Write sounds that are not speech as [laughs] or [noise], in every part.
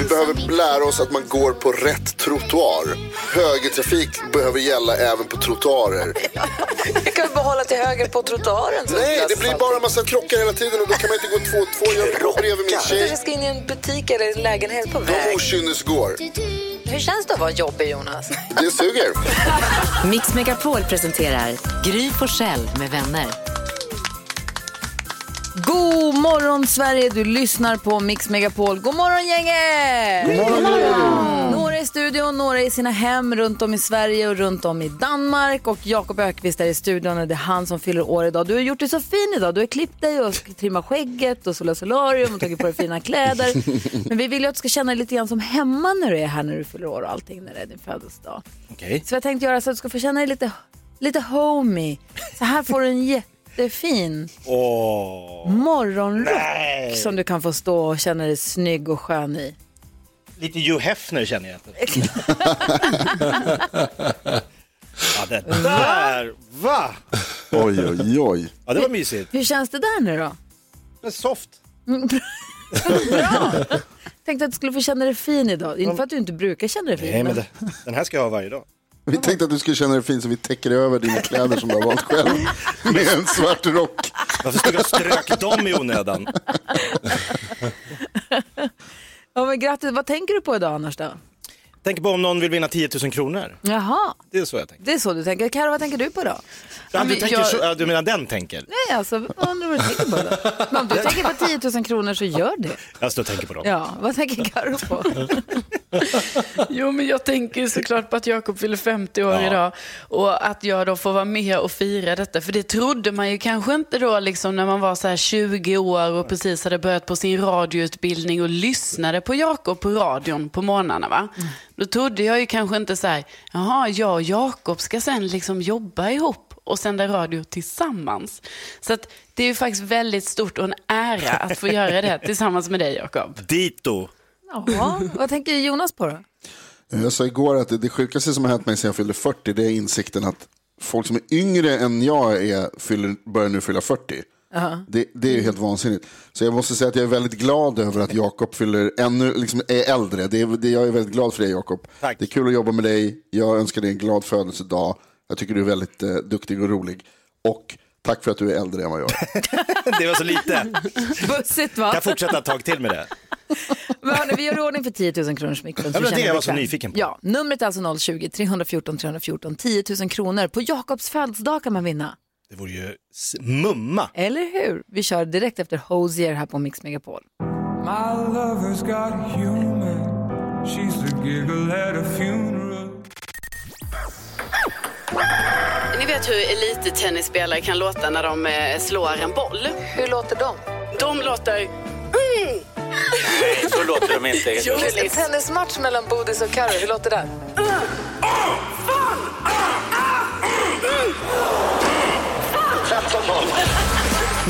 vi behöver lära oss att man går på rätt trottoar. Högertrafik behöver gälla även på trottoarer. [laughs] Jag kan behålla till höger på trottoaren. Nej, det blir bara en massa krockar hela tiden och då kan man inte gå två och två. Jag [laughs] går bredvid min tjej. ska in i en butik eller en lägenhet på De okynnesgår. Hur känns det att vara jobbig Jonas? Det suger. [laughs] Mix Megapol presenterar Gry Forssell med vänner. God morgon Sverige, du lyssnar på Mix Megapol. God morgon gänget! God morgon! Några i studion, några i sina hem runt om i Sverige och runt om i Danmark. Och Jakob Ökvist är i studion och det är han som fyller år idag. Du har gjort det så fin idag. Du har klippt dig och trimmat skägget och solat solarium och tagit på dig fina kläder. [laughs] Men vi vill ju att du ska känna dig lite grann som hemma när du är här när du fyller år och allting när det är din födelsedag. Okej. Så jag tänkte göra så att du ska få känna dig lite, lite homey. Så här får du en jättefin Åh, morgonrock Nej. som du kan få stå och känna dig snygg och skön i. lite Hugh Hefner känner jag. [laughs] Ja, det där, va? Oj, oj, oj. Ja, det var mysigt. Hur känns det där nu då? Men soft. [laughs] Bra! Tänkte att du skulle få känna dig fin idag. Inte för att du inte brukar känna dig fin. Nej, men det, den här ska jag ha varje dag. Vi tänkte att du skulle känna dig fin så vi täcker över dina kläder som du har valt själv. Med en svart rock. Varför stod jag strök dem i onödan? Ja, men grattis. Vad tänker du på idag annars då? Tänk på om någon vill vinna 10 000 kronor. Jaha, Det är så jag tänker. det är så du tänker. Karo, vad tänker du på då? Ja, du, tänker gör- så, ja, du menar den tänker? Nej, alltså, vad undrar vad du tänker på då? Men om du tänker på 10 000 kronor så gör det. Jag står och tänker på dem. Ja, vad tänker Karo på? [laughs] [laughs] Jo, men jag tänker såklart på att Jakob fyller 50 år Ja. idag och att jag då får vara med och fira detta. För det trodde man ju kanske inte då liksom när man var så här 20 år och precis hade börjat på sin radioutbildning och lyssnade på Jakob på radion på morgnarna. Va? Då trodde jag ju kanske inte så här, jaha, jag och Jakob ska sen liksom jobba ihop och sända radio tillsammans. Så det är ju faktiskt väldigt stort och en ära att få göra det [laughs] tillsammans med dig Jakob. Dito. Ja, vad tänker Jonas på då? Jag sa igår att det, det sjukaste som har hänt mig sedan jag fyllde 40 det är insikten att folk som är yngre än jag är fyller, börjar nu fylla 40. Det, det är ju helt vansinnigt. Så jag måste säga att jag är väldigt glad över att Jakob fyller ännu, liksom är äldre. Det är, det, jag är väldigt glad för det Jakob. Det är kul att jobba med dig. Jag önskar dig en glad födelsedag. Jag tycker du är väldigt eh, duktig och rolig. Och tack för att du är äldre än vad jag är. [laughs] Det var så lite. Bussigt va? Kan jag fortsätta ett tag till med det? [laughs] Men hörni, vi gör i ordning för 10 000 kronors mikron. Ja, men det jag var så nyfiken på. Ja, numret är alltså 020-314 314. 10 000 kronor. På Jakobs födelsedag kan man vinna. Det vore ju mumma. Eller hur? Vi kör direkt efter Hosier här på Mix Megapol. My lover's got humor. She's the giggle at a funeral. Vet hur elittennisspelare kan låta när de eh, slår en boll? Hur låter de? De låter... Så låter de inte. [laughs] Jo, En tennismatch mellan Bodis och Karo, hur låter det?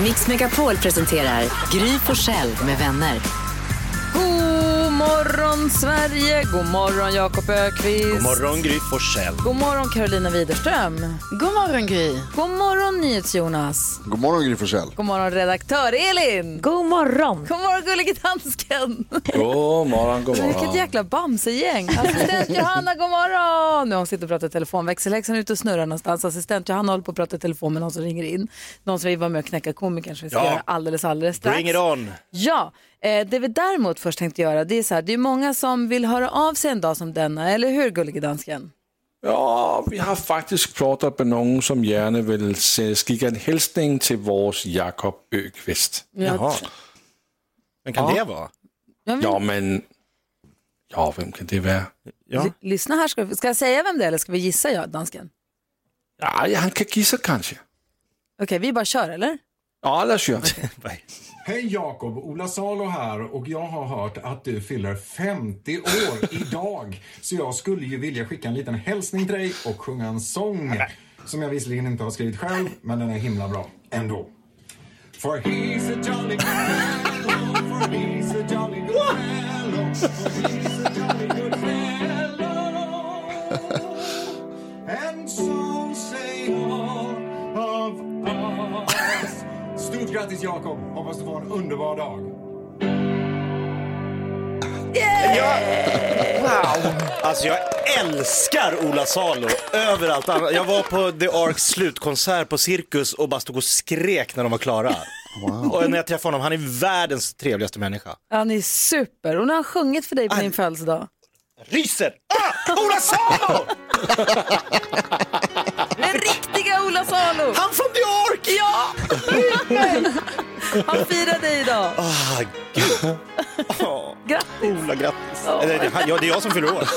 Mix Megapol presenterar Gry Forssell med vänner. Morgon Sverige, god morgon Jakob Ökvist. God morgon Gry Forssell. God morgon Carolina Widerström. God morgon, Gry. God morgon NyhetsJonas. God morgon Gry Forssell. God morgon redaktör Elin. God morgon. God morgon gullige dansken. God morgon, god Vilket morgon. jäkla bamsegäng. Assistent Johanna, god morgon. Nu har hon sitter och pratar i telefon. Växelhäxan är ute och snurrar någonstans. Assistent Johanna håller på att prata i telefon med någon som ringer in. Någon som vill vara med och knäcka komikern som vi ska Ja. göra alldeles, alldeles strax. Bring it on. Ja, eh, det vi däremot först tänkte göra det är så här, det är många som vill höra av sig en dag som denna, eller hur gullige dansken? Ja, vi har faktiskt pratat med någon som gärna vill skicka en hälsning till vår Jakob Ökvist. Jaha. Men kan Ja. det vara? Vill, Ja, men Ja, vem kan det vara? Ja. L- lyssna här, ska, ska jag säga vem det är eller ska vi gissa jag, dansken? Ja, han kan gissa kanske. Okej, vi bara kör eller? Ja, låt oss göra. Hej Jakob, Ola Salo här och jag har hört att du fyller 50 år [laughs] idag. Så jag skulle ju vilja skicka en liten hälsning till dig och sjunga en sång som jag visserligen inte har skrivit själv, men den är himla bra ändå. For he's a jolly good fellow, for he's a jolly good fellow, for he's a jolly good fellow. [laughs] And so Stort grattis Jakob! Hoppas du får en underbar dag. Wow! Alltså jag älskar Ola Salo överallt. annat. Jag var på The Arks slutkonsert på Cirkus och bara stod och skrek när de var klara. Och när jag träffade honom, han är världens trevligaste människa. Han är super. Och nu har han sjungit för dig på din födelsedag. Ryser! Ah! Ola Salo! Den riktiga Ola Salo! Han från The Ark! Ja! Han firar dig idag. Ah, gud. Oh, Grattis! Ola, grattis. Eller, det, ja, det är jag som fyller år. [laughs]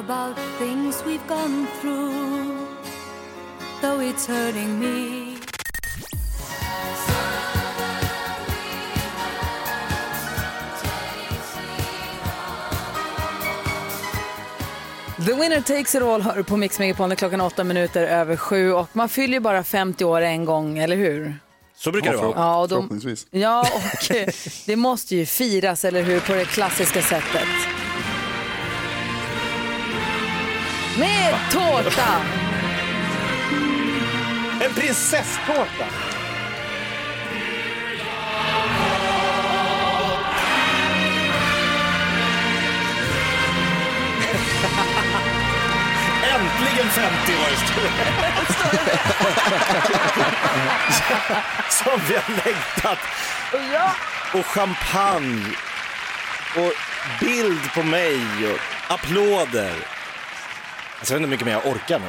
about things we've gone through, though it's hurting me. The winner takes it all hör på Mix Megapol klockan åtta minuter över sju och man fyller ju bara 50 år en gång, eller hur? Så brukar det vara. Ja, och de, Förhoppningsvis. ja, och [laughs] det måste ju firas, eller hur, på det klassiska sättet. Med tårta! En prinsesstårta! 50 år står det. [laughs] Som vi har längtat. Och champagne. Och bild på mig och applåder. Alltså, jag vet inte hur mycket mer jag orkar nu.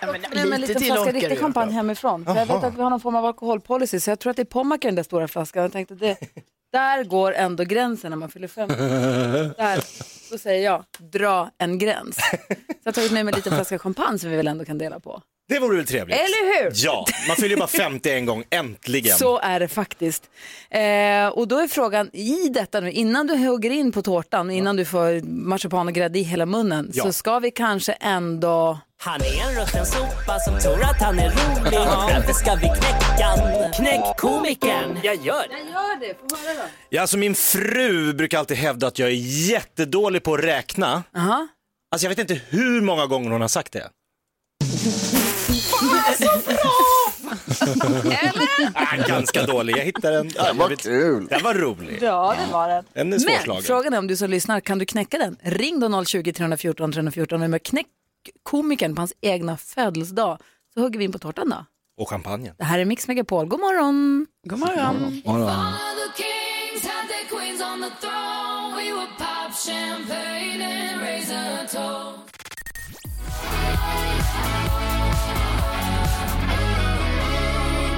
Ja, men med en lite liten till flaska orkar riktig champagne hemifrån. För jag vet att vi har någon form av alkoholpolicy så jag tror att det är Pommac i den där stora flaskan. Jag tänkte det, där går ändå gränsen när man fyller 50. [laughs] Där, då säger jag, dra en gräns. Så jag har tagit med mig en liten flaska champagne som vi väl ändå kan dela på. Det vore väl trevligt? Eller hur? Ja, man fyller ju bara 50 en gång, äntligen. Så är det faktiskt. Eh, och då är frågan, i detta nu, innan du hugger in på tårtan, innan du får marsipan och grädde i hela munnen, Ja. så ska vi kanske ändå... Han är en rutten sopa som tror att han är rolig Därför ska vi knäcka. Knäck komikern. Jag gör det. Jag gör det, få höra då. Ja, alltså min fru brukar alltid hävda att jag är jättedålig på att räkna. Aha. Alltså jag vet inte hur många gånger hon har sagt det. Eller? Ah, ganska dålig, jag hittade en. Det jag var kul. Den var rolig. Ja, det var den. Den är Men frågan är om du som lyssnar, kan du knäcka den? Ring då 020 314 314 och med knäck komikern på hans egna födelsedag så hugger vi in på tårtan då. Och champagnen. Det här är Mix Megapol. God morgon! God morgon.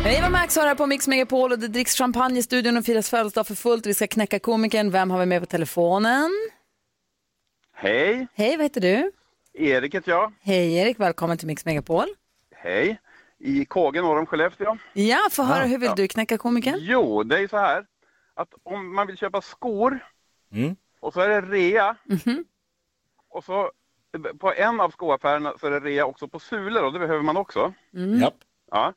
Eva Max har här på Mix Megapol och det dricks champagne i studion och firas födelsedag för fullt. Vi ska knäcka komikern. Vem har vi med på telefonen? Hej, Hej, vad heter du? Erik heter jag. Hej Erik, välkommen till Mix Megapol. Hej. I Kåge norr om Skellefteå. Ja, få höra, hur vill Ja. du knäcka komikern? Jo, det är ju så här att om man vill köpa skor Mm. och så är det rea och så på en av skoaffärerna så är det rea också på sulor och det behöver man också. Japp. Ja.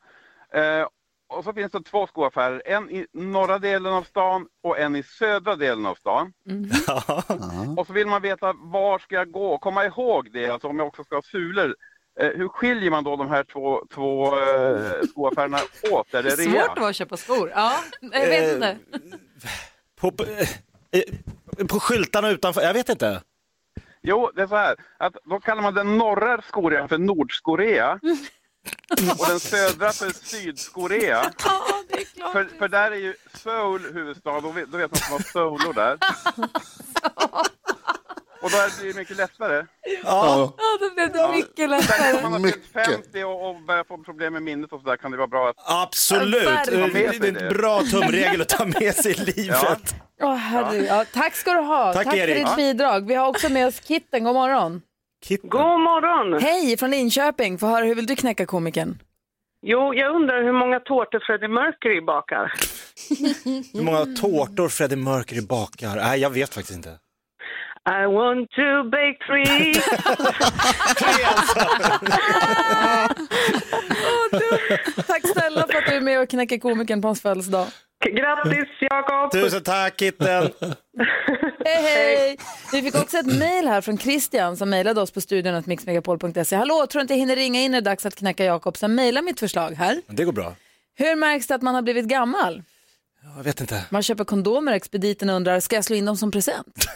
Eh, och så finns det två skoaffärer, en i norra delen av stan och en i södra delen av stan. [laughs] Och så vill man veta var ska jag gå, komma ihåg det, alltså om jag också ska ha sulor. Eh, hur skiljer man då de här två, två eh, skoaffärerna åt? Är det Svårt rea? att vara att köpa skor. Ja, jag vet Eh, inte. På, på, eh, på skyltarna utanför, jag vet inte. Jo, det är så här att då kallar man den norra skorean för Nordskorea och den södra för Sydskorea. Ja, det är klart. För, för där är ju Seoul huvudstad, då vet, då vet man att man har Seoulor där. [laughs] Och då blir det mycket lättare. Ja. Ja, då blev det mycket lättare. om man har fyllt Mycket. 50 och, och börjar få problem med minnet och sådär kan det vara bra att... Absolut! Ja, Det verkligen. är en bra tumregel att ta med sig i [laughs] livet. Åh, herregud. Ja, tack ska du ha. Tack, tack för Erik. ditt Ja. bidrag. Vi har också med oss Kitten. God morgon. Kitten. God morgon! Hej från Linköping. Få höra, hur vill du knäcka komikern? Jo, jag undrar hur många tårtor Freddie Mercury bakar. [laughs] Hur många tårtor Freddie Mercury bakar? Nej, jag vet faktiskt inte. I want to bake three. [laughs] Tack snälla för att du är med och knäcker komikern på hans födelsedag. Grattis Jakob! Tusen tack Kitten! [laughs] Hej, hej! Vi fick också ett mejl här från Christian som mejlade oss på studion mixmegapol.se. Hallå, tror inte jag hinner ringa in när det är dags att knäcka Jakob. Sen mejla mitt förslag här. Det går bra. Hur märks det att man har blivit gammal? Jag vet inte. Man köper kondomer, expediten undrar, ska jag slå in dem som present? [laughs]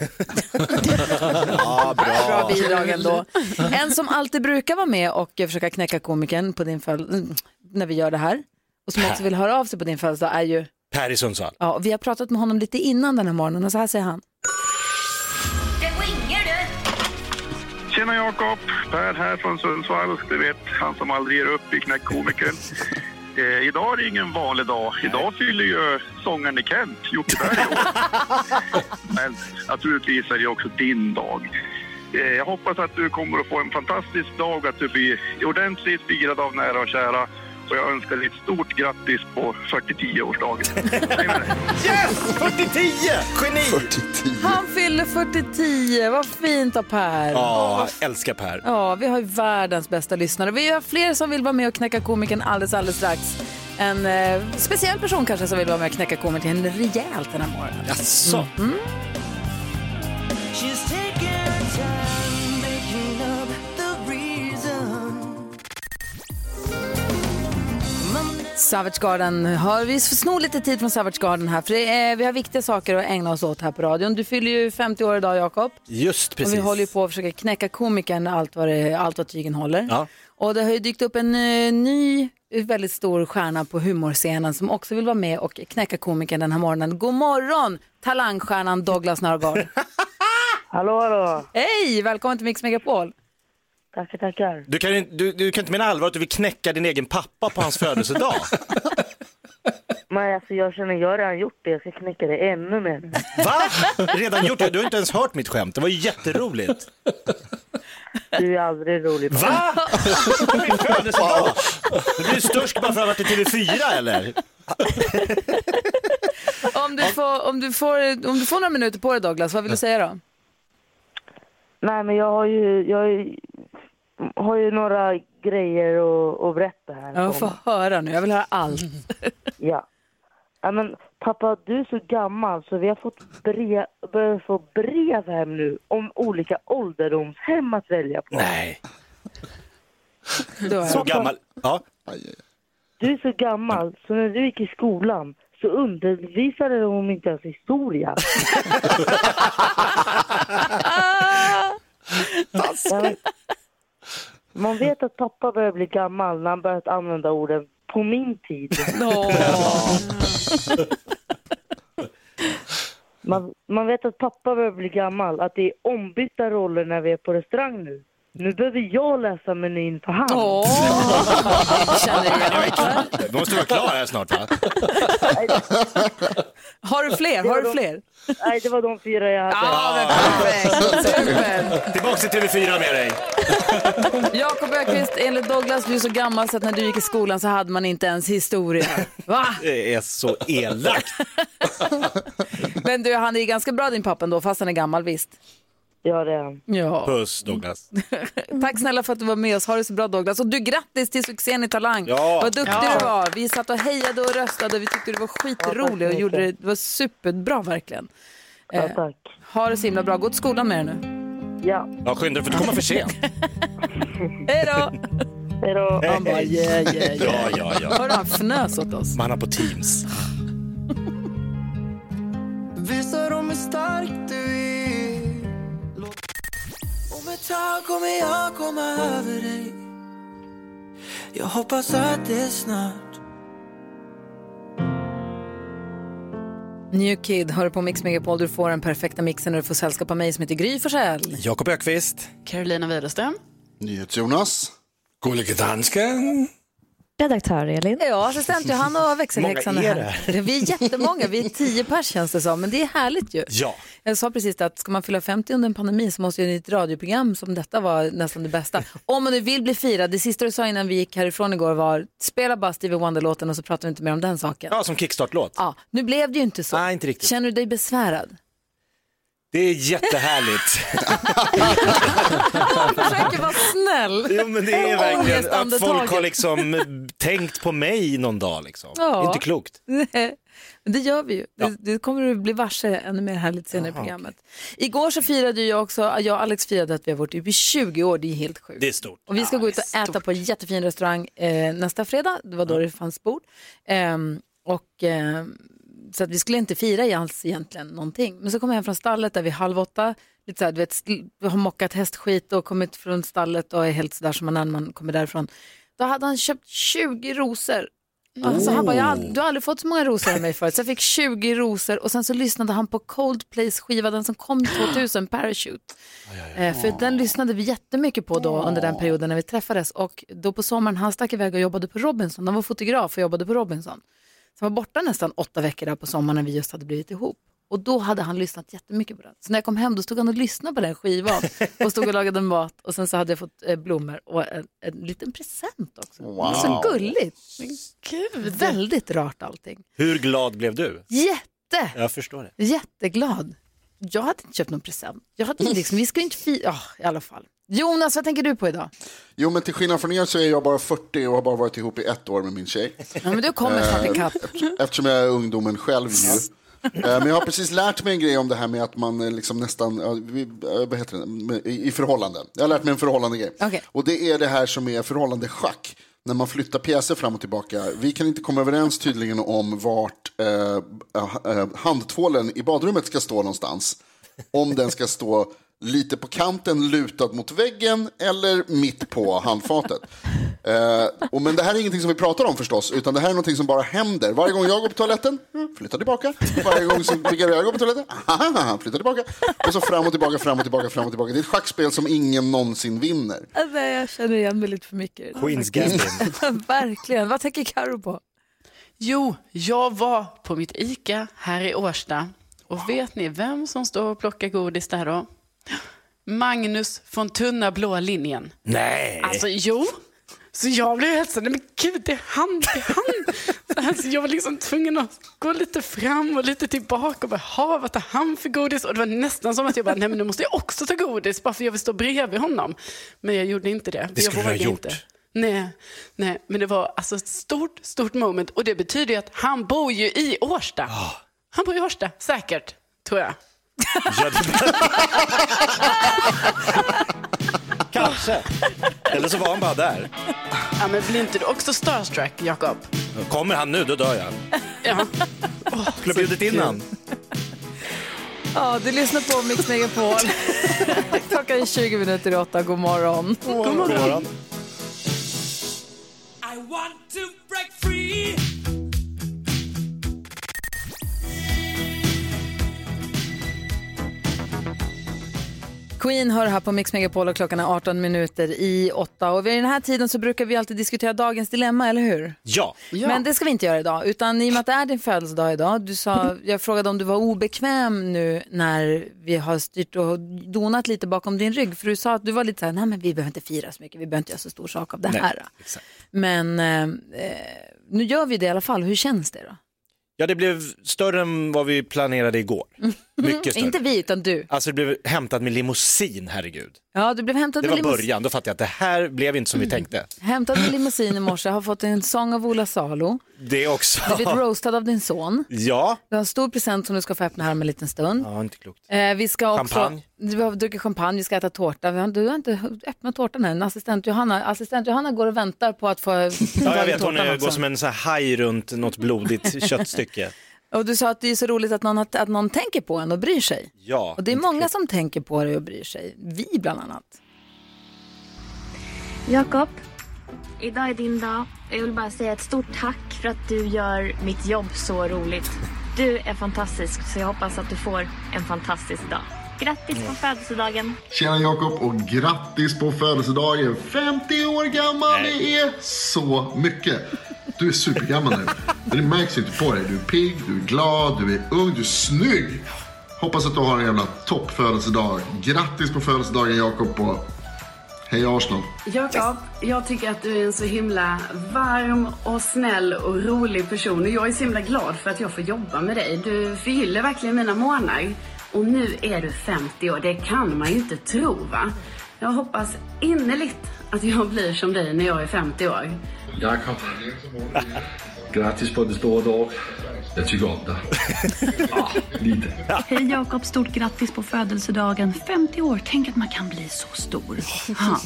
Ja, bra. Bra bidrag ändå. En som alltid brukar vara med och försöka knäcka komikern på din föl- när vi gör det här och som också vill höra av sig på din födelsedag är ju, Per i Sundsvall. ja, och vi har pratat med honom lite innan den här morgonen och så här säger han. Tjena Jakob, Per här från Sundsvall. Du vet, han som aldrig ger upp i Knäckkomikern. [laughs] Eh, idag är det ingen vanlig dag. Idag fyller ju sångaren i Kent, Jocke Berg år. [laughs] Men naturligtvis är det också din dag. Eh, jag hoppas att du kommer att få en fantastisk dag, att du blir ordentligt firad av nära och kära. Och jag önskar dig ett stort grattis på 40-10-årsdagen. [laughs] Yes! 40-10! Geni! Han fyller 40 Vad fint av Per. Ja, jag älskar Per. Ja, vi har ju världens bästa lyssnare. Vi har fler som vill vara med och knäcka komikern alldeles, alldeles strax. En eh, speciell person kanske som vill vara med och knäcka komikern rejält den här morgonen. Jaså? Mm. Her Savage Garden har vi snor lite tid från Savage Garden här för är, vi har viktiga saker att ägna oss åt här på radion. Du fyller ju 50 år idag Jakob. Just precis. Och vi håller ju på att försöka knäcka komikern allt vad, det, allt vad tygen håller. Ja. Och det har ju dykt upp en eh, ny väldigt stor stjärna på humorscenen som också vill vara med och knäcka komikern den här morgonen. God morgon talangstjärnan Douglas Norgard. [laughs] hallå, hallå. Hej, välkommen till Mix Megapol. Tackar, tackar. Du kan, du, du kan inte mena allvar att du vill knäcka din egen pappa på hans födelsedag? [laughs] Men alltså jag känner, jag har redan gjort det. Jag ska knäcka det ännu mer. Va? Redan gjort det? Du har inte ens hört mitt skämt. Det var ju jätteroligt. Du är aldrig rolig. Va? Min födelsedag? Du blir störst bara för att jag varit i TV4 eller? Om du, får, om, du får, om du får några minuter på dig Douglas, vad vill du säga då? Nej, men jag har ju, jag har ju- har ju några grejer att, att berätta här. Jag får höra nu, jag vill höra allt. Ja. ja men, pappa, du är så gammal så vi har fått brev, börjat få brev hem nu om olika ålderdomshem att välja på. Nej. Då Så gammal. Ja. Du är så gammal så när du gick i skolan så undervisade de inte ens historia. [laughs] [laughs] Men, Man vet att pappa börjar bli gammal när han börjat använda orden på min tid. Man, man vet att pappa börjar bli gammal, att det är ombytta roller när vi är på restaurang nu. Nu behöver jag läsa menyn för hand. [laughs] Du måste vara klar här snart va? [laughs] Har du fler? Har du fler? Nej, det var de fyra jag hade. Ja, men [laughs] perfekt. Tillbaks till TV4 med dig. Jakob Öqvist, enligt Douglas, du är så gammal så att när du gick i skolan så hade man inte ens historia. Va? Det är så elakt. Men du, han är ganska bra din pappa ändå, fast han är gammal visst. Ja, det. Ja. Puss Douglas. [laughs] Tack snälla för att du var med oss. Ha det så bra Douglas. Och du, grattis till succén i Talang. Ja. Vad duktig Ja. du var. Vi satt och hejade och röstade vi tyckte du var skitrolig och gjorde det, det var superbra verkligen. Ja, tack. Ha det så himla bra. Gå till skolan med dig nu. Ja. Ja, skynda dig för du kommer för sent. [laughs] Hej då! Hej då! Han bara yeah, yeah, yeah. Ja, ja, ja. Hörde han fnös åt oss? Man har på Teams. [laughs] Visa dem hur stark du är Tag kommer jag komma över dig Jag hoppas att det är snart New Kid hör på Mix Megapol. Du får den perfekta mixen när du får sällskap av mig som heter Gry Forssell. Jakob Ökvist. Carolina Widerström. NyhetsJonas. Gullige dansken. Redaktör Elin. Ja, assistent Johanna och växelhäxan Många är här. Vi är jättemånga, vi är tio pers känns det som, men det är härligt ju. Ja. Jag sa precis att ska man fylla 50 under en pandemi så måste ju ett radioprogram som detta vara nästan det bästa. Om man nu vill bli firad, det sista du sa innan vi gick härifrån igår var spela bara Stevie Wonder-låten och så pratar vi inte mer om den saken. Ja, som kickstart-låt. Ja, nu blev det ju inte så. Nej, inte riktigt. Känner du dig besvärad? Det är jättehärligt. [laughs] Jag försöker vara snäll. Jo, men det är verkligen att folk har liksom tänkt på mig någon dag. Liksom. Ja. Det är inte klokt. Nej, men det gör vi ju. Det, det kommer du bli varse ännu mer härligt senare i Jaha, programmet. Igår så firade jag också, jag och Alex firade att vi har varit uppe i 20 år, det är helt sjukt. Det är stort. Och vi ska gå ut och äta på en jättefin restaurang eh, nästa fredag, det var då det fanns bord. Ehm, och, ehm, så att vi skulle inte fira alls egentligen någonting. Men så kom jag hem från stallet där vid halv åtta, lite så här, du vet, har mockat hästskit och kommit från stallet och är helt sådär som man är när man kommer därifrån. Då hade han köpt 20 rosor. Alltså han bara, jag du har aldrig fått så många rosor av mig förut. Så jag fick 20 rosor och sen så lyssnade han på Coldplays skiva, den som kom 2000, Parachute. Eh, för den lyssnade vi jättemycket på då under den perioden när vi träffades. Och då på sommaren, han stack iväg och jobbade på Robinson. Han var fotograf och jobbade på Robinson. Så han var borta nästan åtta veckor där på sommaren när vi just hade blivit ihop. Och då hade han lyssnat jättemycket på den. Så när jag kom hem då stod han och lyssnade på den skivan och stod och lagade mat. Och sen så hade jag fått eh, blommor och en, en liten present också. Det var Så Wow. gulligt. Gud. Väldigt rart allting. Hur glad blev du? Jätte! Jag förstår det. Jätteglad. Jag hade inte köpt någon present. Jag hade liksom, vi ska ju inte fira, ja i alla fall. Jonas, vad tänker du på idag? Jo, men till skillnad från er så är jag bara 40 och har bara varit ihop i ett år med min tjej. Ja, men du kommer snart Eh, ikapp. Eftersom jag är ungdomen själv nu. Eh, Men jag har precis lärt mig en grej om det här med att man eh, liksom nästan, vad heter det, i förhållanden. Jag har lärt mig en förhållande grej. Okej. Och det är det här som är förhållande schack. När man flyttar pjäser fram och tillbaka. Vi kan inte komma överens tydligen om vart eh, handtvålen i badrummet ska stå någonstans. Om den ska stå lite på kanten lutad mot väggen eller mitt på handfatet. [laughs] Eh, och men det här är ingenting som vi pratar om förstås, utan det här är någonting som bara händer. Varje gång jag går på toaletten, mm, flytta tillbaka. Varje gång som Mikael går på toaletten, aha, flytta tillbaka. Och så fram och tillbaka, fram och tillbaka, fram och tillbaka. Det är ett schackspel som ingen någonsin vinner. Alltså, jag känner igen mig lite för mycket. Queens Gambit. [laughs] Verkligen. Vad tänker Karo på? Jo, jag var på mitt ICA här i Årsta. Och vet ni vem som står och plockar godis där då? Magnus från tunna blå linjen. Nej. Alltså jo. Så jag blev helt så, nej men gud det är han, det är han. Så här, så jag var liksom tvungen att gå lite fram och lite tillbaka och bara, "Ha, vad tar han för godis? Och det var nästan som att jag bara, nej men nu måste jag också ta godis bara för jag vill stå bredvid honom. Men jag gjorde inte det. Det jag skulle du ha gjort. Inte. Nej, nej, men det var alltså ett stort, stort moment. Och det betyder ju att han bor ju i Årsta. Han bor i Årsta, säkert, tror jag. Kanske. Eller så var han bara där. Ja, men blir inte du också starstruck, Jakob? Kommer han nu, då dör jag. Ja. Skulle ha bjudit in han. Ja, du lyssnar på Mix Megapol. [laughs] Klockan är 20 minuter i åtta. God morgon. God God morgon. Queen hör här på Mix Megapol och klockan är 18 minuter i åtta. Och vid den här tiden så brukar vi alltid diskutera dagens dilemma, eller hur? Ja. Men det ska vi inte göra idag, utan i och med att det är din födelsedag idag. Du sa, jag frågade om du var obekväm nu när vi har styrt och donat lite bakom din rygg. För du sa att du var lite så här, nej men vi behöver inte fira så mycket, vi behöver inte göra så stor sak av det Nej, här. exakt. Men eh, eh, nu gör vi det i alla fall, hur känns det då? Ja, det blev större än vad vi planerade igår. Mycket [laughs] större. Inte vi, utan du. Alltså det blev hämtat med limousin, herregud. Ja, du blev hämtad Det med var limousin. början, då fattade jag att det här blev inte som vi tänkte. Hämtad med [laughs] limousin i morse, har fått en sång av Ola Salo. Det också. Du blivit roastad av din son. Ja, Du har en stor present som du ska få öppna här om en liten stund. ja inte klokt. Eh, vi ska också, Champagne. Vi har druckit champagne, vi ska äta tårta. Vi har, du har inte öppnat tårtan än. Assistent Johanna, assistent Johanna går och väntar på att få Ja, jag vet, hon är, går som en här haj runt något blodigt [laughs] köttstycke. Och du sa att det är så roligt att någon, att någon tänker på en och bryr sig. Ja, Och det är många som tänker på dig och bryr sig. Vi bland annat. Jakob, Idag är din dag. Jag vill bara säga ett stort tack för att du gör mitt jobb så roligt. Du är fantastisk, så jag hoppas att du får en fantastisk dag. Grattis på födelsedagen! Tjena Jakob och grattis på födelsedagen. 50 år gammal, det är så mycket. Du är supergammal nu. Men det märks inte på dig. Du är pigg, du är glad, du är ung, du är snygg. Hoppas att du har en jävla toppfödelsedag. Grattis på födelsedagen Jakob och hej Arsenal. Jakob, jag tycker att du är en så himla varm och snäll och rolig person. Och jag är så himla glad för att jag får jobba med dig. Du förgyller verkligen mina månader. Och nu är du 50 år. Det kan man ju inte tro va? Jag hoppas innerligt att jag blir som dig när jag är 50 år. Jakob, grattis på din stora dag. Jag tycker om dig. [laughs] Ah, lite. Hej Jakob, stort grattis på födelsedagen. 50 år, tänk att man kan bli så stor. Ha.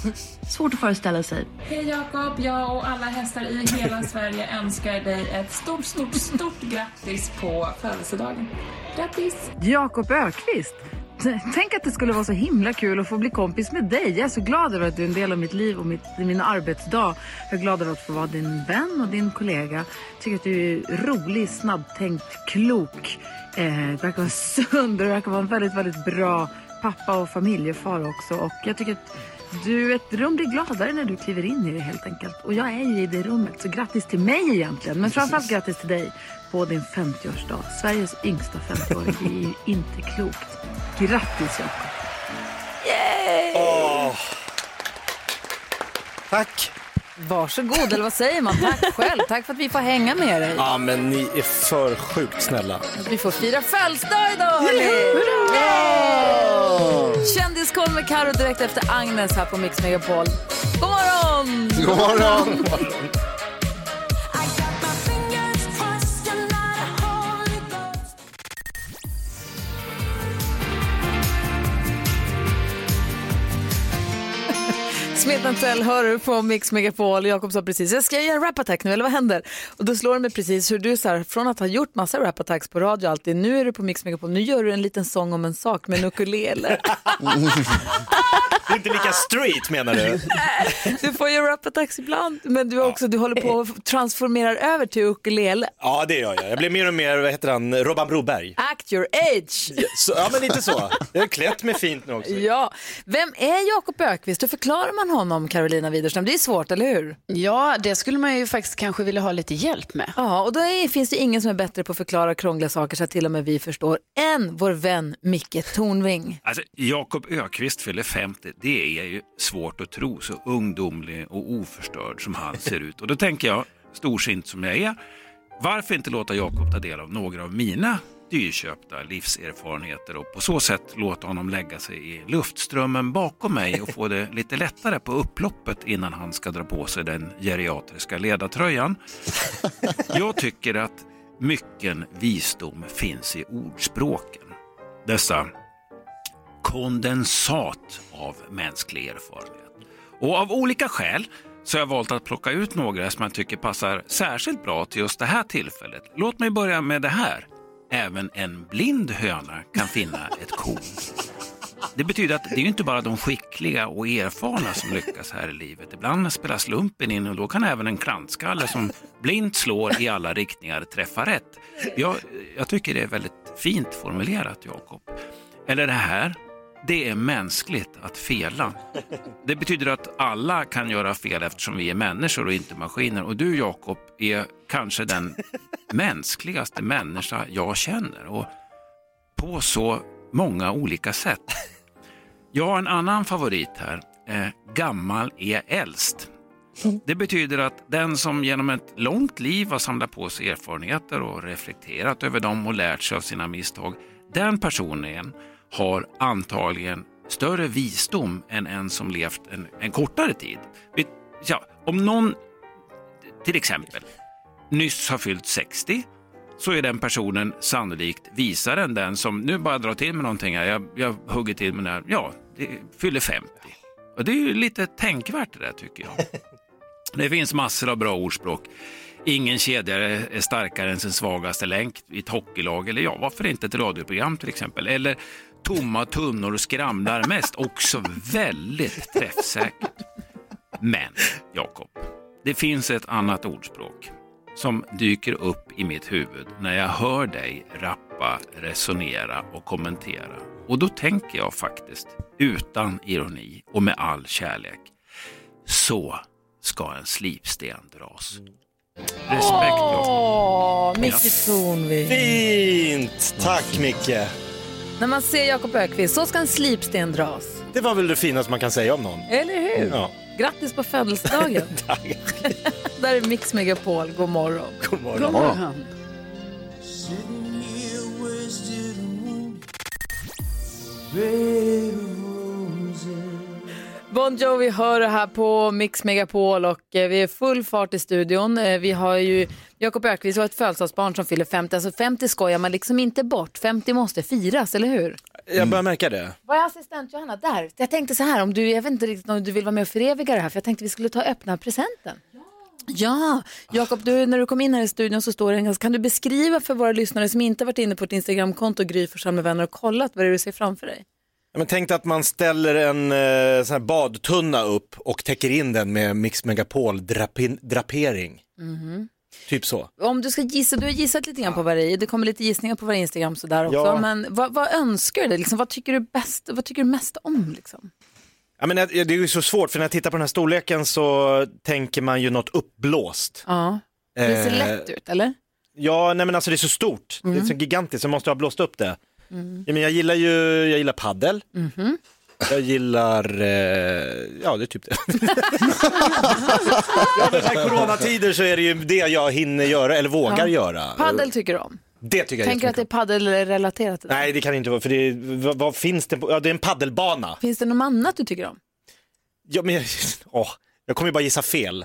Svårt att föreställa sig. Hej Jakob, jag och alla hästar i hela Sverige önskar dig ett stort, stort, stort grattis på födelsedagen. Grattis! Jakob Ökvist. [laughs] Tänk att det skulle vara så himla kul att få bli kompis med dig. Jag är så glad över att du är en del av mitt liv och mitt, min arbetsdag. Jag är glad över att få vara din vän och din kollega. Jag tycker att du är rolig, snabbtänkt, klok. Eh, verkar vara [laughs] sund och du verkar vara en väldigt, väldigt bra pappa och familjefar också. Och jag tycker att du, ett rum blir gladare när du kliver in i det helt enkelt. Och jag är ju i det rummet, så grattis till mig egentligen. Men framförallt grattis till dig på din 50-årsdag. Sveriges yngsta 50-åring. Det är ju inte klokt. Grattis Jakob! Yay! Åh. Tack! Varsågod, eller vad säger man? Tack själv. Tack för att vi får hänga med dig. Ja, men ni är för sjukt snälla. Vi får fira födelsedag idag hörni! Kändiskoll med Karo direkt efter Agnes här på Mix Megapol. God morgon! God morgon! Smetantell hör du på Mix Megapol. Jakob sa precis, jag ska göra en rap-attack nu, eller vad händer? Och då slår det mig precis hur du så här, från att ha gjort massa rap-attacks på radio alltid, nu är du på Mix Megapol, nu gör du en liten sång om en sak med en ukulele. [laughs] Det är inte lika street menar du? [laughs] Du får ju rap-attacks ibland, men du, också, du håller på och transformerar över till ukulele. Ja, det gör jag. Jag blir mer och mer, vad heter han, Robban Broberg. Act your age! Så, ja, men lite så. Jag har klätt mig fint nu också. Ja, vem är Jakob Ökvist? Hur förklarar man honom, Carolina Widerström? Det är svårt, eller hur? Ja, det skulle man ju faktiskt kanske vilja ha lite hjälp med. Ja, och då är, finns det ingen som är bättre på att förklara krångliga saker så att till och med vi förstår än vår vän Micke Tornving. Alltså, Jakob Ökvist fyller 50, det är ju svårt att tro, så ungdomlig och oförstörd som han ser ut. Och då tänker jag, storsint som jag är, varför inte låta Jakob ta del av några av mina dyrköpta livserfarenheter och på så sätt låta honom lägga sig i luftströmmen bakom mig och få det lite lättare på upploppet innan han ska dra på sig den geriatriska ledartröjan. Jag tycker att mycken visdom finns i ordspråken. Dessa kondensat av mänsklig erfarenhet. Och av olika skäl så har jag valt att plocka ut några som jag tycker passar särskilt bra till just det här tillfället. Låt mig börja med det här. Även en blind höna kan finna ett korn. Det betyder att det är inte bara de skickliga och erfarna som lyckas här i livet. Ibland spelar slumpen in och då kan även en klantskalle som blint slår i alla riktningar träffa rätt. Jag, jag tycker det är väldigt fint formulerat, Jakob. Eller det här. Det är mänskligt att fela. Det betyder att alla kan göra fel eftersom vi är människor och inte maskiner. Och du Jakob är kanske den mänskligaste människa jag känner. Och på så många olika sätt. Jag har en annan favorit här. Eh, gammal är äldst. Det betyder att den som genom ett långt liv har samlat på sig erfarenheter och reflekterat över dem och lärt sig av sina misstag, den personen har antagligen större visdom än en som levt en, en kortare tid. Ja, om någon, till exempel, nyss har fyllt 60 så är den personen sannolikt visare än den som, nu bara drar till med någonting här, jag, jag hugger till med det här, ja, det fyller 50. Och det är ju lite tänkvärt det där tycker jag. [laughs] Det finns massor av bra ordspråk. Ingen kedja är starkare än sin svagaste länk i ett hockeylag eller ja, varför inte ett radioprogram till exempel. Eller tomma tunnor skramlar mest, också väldigt träffsäkert. Men, Jakob, Det finns ett annat ordspråk som dyker upp i mitt huvud när jag hör dig rappa, resonera och kommentera. Och då tänker jag faktiskt, utan ironi och med all kärlek, så ska en slipsten dras. Respekt då. Åh, Micke Tornving. Fint! Tack Micke. När man ser Jakob Ökvist så ska en slipsten dras. Det var väl det finaste man kan säga om någon. Eller hur? Ja. Grattis på födelsedagen. [laughs] [laughs] Där är Mix Megapol. God morgon. God morgon. God morgon. Bon Jovi hör här på Mix Megapol och eh, vi är full fart i studion. Eh, vi har ju Jakob Ökvist har ett födelsedagsbarn som fyller 50. Alltså 50 skojar man liksom inte bort. 50 måste firas, eller hur? Jag börjar märka det. Var är assistent Johanna? Där. Jag tänkte så här, om du, jag vet inte riktigt om du vill vara med och föreviga det här, för jag tänkte vi skulle ta och öppna presenten. Ja, Jakob, du, när du kom in här i studion så står det en ganska, kan du beskriva för våra lyssnare som inte varit inne på ett Instagramkonto, Gry Forssell med vänner och kollat vad det är du ser framför dig? Men tänk dig att man ställer en eh, sån här badtunna upp och täcker in den med Mix Megapol drapin- drapering. Mhm. Typ så. Om du ska gissa, du har gissat lite grann på vad det är, det kommer lite gissningar på våra Instagram sådär också, Ja. men vad, vad önskar du? Liksom, vad tycker du bäst, vad tycker du mest om? Liksom? Ja, men det är ju så svårt för när jag tittar på den här storleken så tänker man ju något uppblåst. Ja. Det ser Eh, lätt ut, eller? Ja, nej men alltså det är så stort. Det är så gigantiskt så jag måste ha blåst upp det. Mm. Ja, men jag gillar ju jag gillar paddel. Mhm. Jag gillar, eh, ja det är typ det. [laughs] ja, men så här coronatider så är det ju det jag hinner göra eller vågar Ja. göra. Paddel tycker du om? Det tycker jag Tänker att det är paddelrelaterat? till det? Nej det kan det inte vara för det är, vad, vad finns det på, ja det är en paddelbana. Finns det något annat du tycker om? Ja, men jag, åh, jag kommer ju bara gissa fel.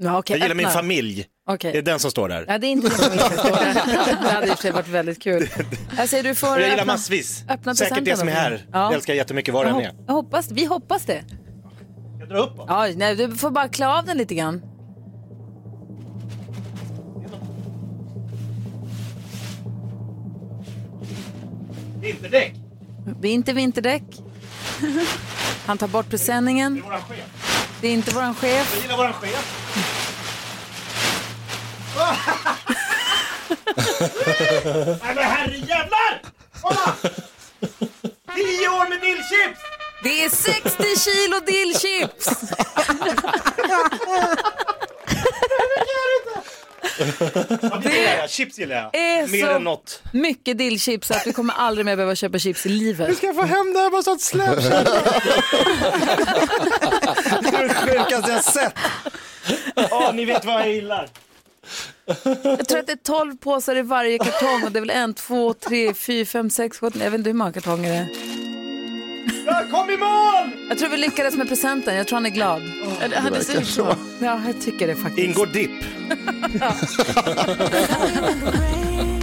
Ja, okej, jag gillar min öppna. familj. Okej. Det är den som står där. Ja, det är inte det som står där. [laughs] Det hade i och för sig varit väldigt kul. Jag säger du får jag gillar öppna, massvis. öppna Säkert det som är här. Ja. Det älskar jag jättemycket jag, den är. jag hoppas, vi hoppas det. Jag drar upp Ja, nej, du får bara klä av den lite grann. Vinterdäck. Det är inte vinterdäck. [laughs] Han tar bort presenningen. Våran chef. Det är inte våran chef. Jag gillar våran chef. Nej men herrejävlar! Kolla! 10 år med dillchips! Det är 60 kilo dillchips! Ja, det gillar jag. Chips gillar jag. är Mer så än något. mycket dillchips att vi kommer aldrig mer behöva köpa chips i livet. Hur ska jag få hem det här bara så att släpp? [laughs] Det är det sjukaste jag sett. Ja, ni vet vad jag gillar. Jag tror att det är 12 påsar i varje kartong och det är väl en, två, tre, fyra, fem, sex, sju, jag vet inte hur många kartonger det är. Jag kom i mål! Jag tror vi lyckades med presenten, jag tror han är glad. Ja, det- det ser ut så. Ja, jag tycker det faktiskt. Ingår dipp. [laughs] [laughs]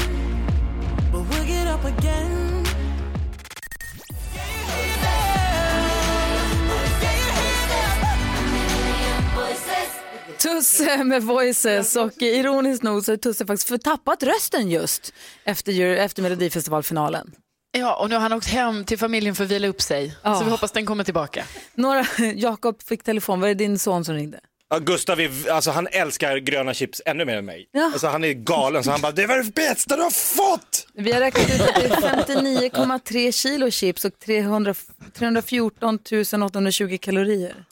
Tusse med Voices och ironiskt nog så har Tusse faktiskt förtappat rösten just efter, efter Melodifestivalfinalen. Ja, och nu har han åkt hem till familjen för att vila upp sig. Ja. Så vi hoppas den kommer tillbaka. Några, [laughs] Jakob fick telefon, var det din son som ringde? Ja, Gustav är, alltså, han älskar gröna chips ännu mer än mig. Ja. Alltså, han är galen så han bara, det var det bästa du har fått! Vi har räknat ut att det är 59,3 kilo chips och 300, 314 820 kalorier.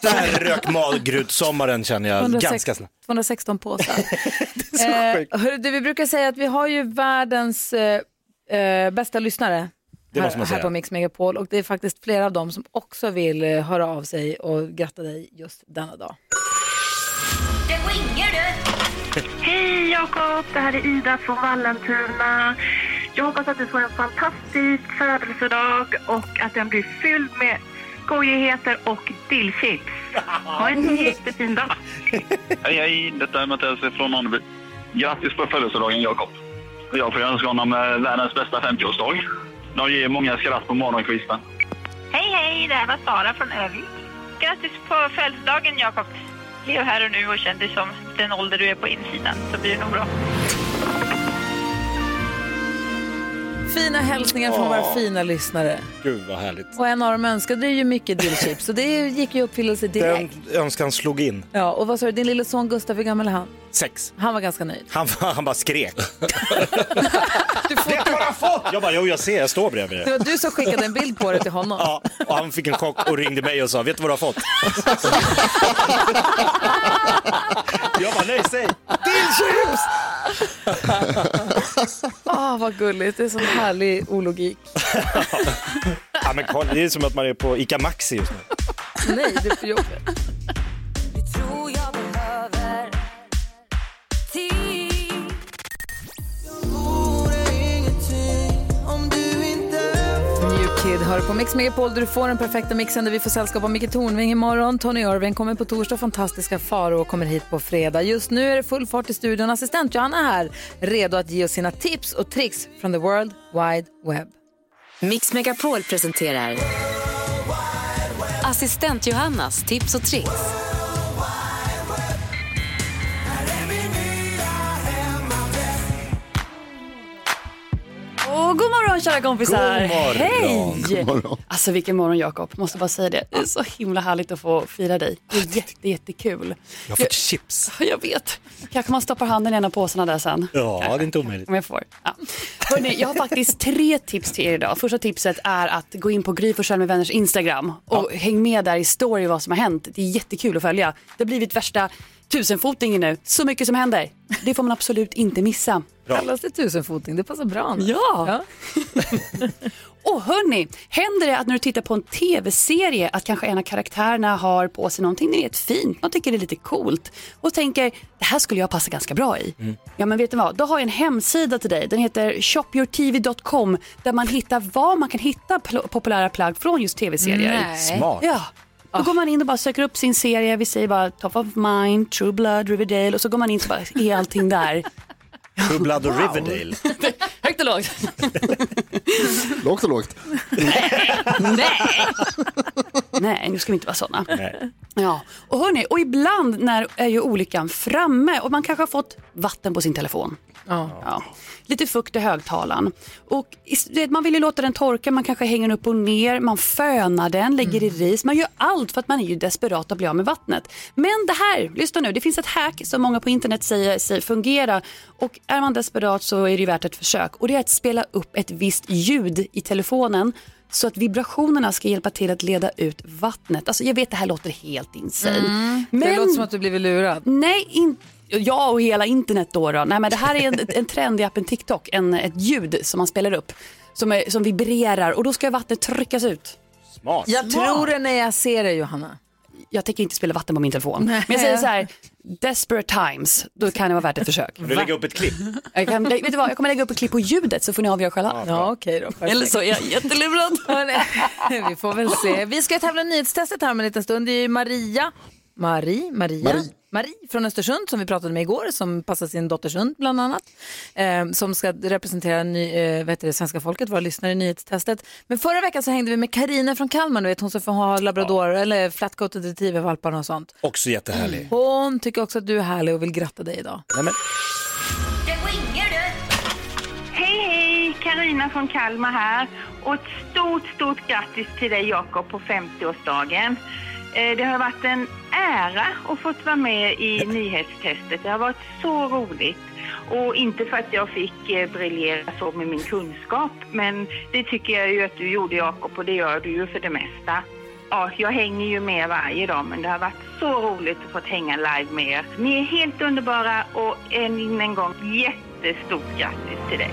Där rök maggrutsommaren känner jag 206 ganska snabbt. 216 påsar. [laughs] eh, hörru, du, vi brukar säga att vi har ju världens eh, eh, bästa lyssnare Det här, måste man här på Mix Megapol och det är faktiskt flera av dem som också vill eh, höra av sig och gratta dig just denna dag. Det ringer du! [laughs] Hej Jakob, det här är Ida från Vallentuna. Jag hoppas att du får en fantastisk födelsedag och att den blir fylld med skojigheter och dillchips. Ha en jättefin dag. Hej hej, detta är Mattias från Ronneby. Grattis på födelsedagen Jakob. Jag får önska honom eh, världens bästa 50-årsdag. De ger många skratt på morgonkvisten. Hej hej, det här var Sara från Övik. Grattis på födelsedagen Jakob. Lev här och nu och känn dig som den ålder du är på insidan så blir det nog bra. Fina hälsningar från våra fina lyssnare. Gud vad härligt. Och en av dem önskade ju mycket dillchips så det gick ju i uppfyllelse Den direkt. önskan slog in. Ja, och vad sa du, din lille son Gustav, hur gammal är han? Sex. Han var ganska nöjd. Han, [laughs] han bara skrek. det har jag fått! Jag bara, jo jag ser, jag står bredvid Det det. var du som skickade en bild på det till honom. Ja, och han fick en chock och ringde mig och sa, vet du vad du har fått? [laughs] jag bara, nej säg! Dillchips! Ah, vad gulligt, det är sån härlig ologik. Ja, men kolla, det är som att man är på ICA Maxi just nu. Nej, det är på jobbet. Kid hör på Mix Megapol där du får den perfekta mixen där vi får sällskap av Micke Tornving imorgon. Tony Irving kommer på torsdag, fantastiska Faro kommer hit på fredag. Just nu är det full fart i studion. Assistent Johanna är här, redo att ge oss sina tips och tricks från the world wide web. Mix Megapol presenterar Assistent Johannas tips och tricks. Och god morgon kära kompisar! God morgon. Hej! God morgon. Alltså vilken morgon Jakob, måste bara säga det. Det är så himla härligt att få fira dig. Det är jätte, jättekul. Jag har fått chips. Jag vet. Kanske man stoppar handen i en av påsarna där sen. Ja, det är inte omöjligt. Om jag får. Ja. Hörrni, jag har faktiskt tre tips till er idag. Första tipset är att gå in på Gry Forssell med vänners Instagram och häng med där i story vad som har hänt. Det är jättekul att följa. Det har blivit värsta tusenfotingen nu. Så mycket som händer. Det får man absolut inte missa. Kallas det tusenfoting? Det passar bra. nu. Ja. [laughs] Och hörni, händer det att när du tittar på en tv-serie att kanske en av karaktärerna har på sig någonting ni vet fint, man tycker det är lite coolt och tänker det här skulle jag passa ganska bra i. Ja men vet du vad, då har jag en hemsida till dig. Den heter shopyourtv.com där man hittar vad man kan hitta populära plagg från just tv-serier. Nej. Smart. Ja. Då går man in och bara söker upp sin serie, vi säger bara Top of Mind, True Blood, Riverdale och så går man in och bara är allting där. True Blood och Riverdale. [laughs] Högt och lågt. [laughs] Lågt och lågt. Nej. Nej, nu ska vi inte vara sådana. Ja, och hörni, och ibland när är ju olyckan framme och man kanske har fått vatten på sin telefon. Ja. Lite fukt i högtalaren. Och man vill ju låta den torka, man kanske hänger den upp och ner, man fönar den, lägger i ris. Man gör allt för att man är ju desperat att bli av med vattnet. Men det här, lyssna nu, det finns ett hack som många på internet säger sig fungera. Och är man desperat så är det ju värt ett försök. Och det är att spela upp ett visst ljud i telefonen så att vibrationerna ska hjälpa till att leda ut vattnet. Alltså jag vet det här låter helt insane. Mm. Det låter som att du blivit lurad. Nej, in, ja och hela internet då. då. Nej, men det här är en, en trend i appen TikTok, en, ett ljud som man spelar upp som, är, som vibrerar och då ska vattnet tryckas ut. Smart. Jag tror det när jag ser det Johanna. Jag tänker inte spela vatten på min telefon. Nej. Men jag säger så här, desperate times, då kan det vara värt ett försök. Vill du lägga upp ett klipp? Jag, kan, vet du vad, jag kommer lägga upp ett klipp på ljudet så får ni avgöra själva. Ja, okej då. perfekt. Eller så är jag jättelurad. [laughs] Vi får väl se. Vi ska tävla nyhetstestet här om en liten stund. Det är ju Maria, Marie, Maria, Marie. Marie från Östersund som vi pratade med igår som passar sin dotters hund bland annat. Eh, som ska representera ny, eh, vad heter det, svenska folket, våra lyssnare i nyhetstestet. Men förra veckan så hängde vi med Karina från Kalmar, du vet hon som får ha labrador eller flatcoated retriever-valparna och sånt. Också jättehärlig. Hon tycker också att du är härlig och vill gratta dig idag. Nej, men, Hej, hej! Karina från Kalmar här. Och ett stort, stort grattis till dig Jakob på 50-årsdagen. Eh, Det har varit en ära att få vara med i nyhetstestet. Det har varit så roligt. Och inte för att jag fick eh, briljera så med min kunskap, men det tycker jag ju att du gjorde Jakob och det gör du ju för det mesta. Ja, jag hänger ju med varje dag, men det har varit så roligt att få hänga live med er. Ni är helt underbara och än en gång jättestort grattis till dig.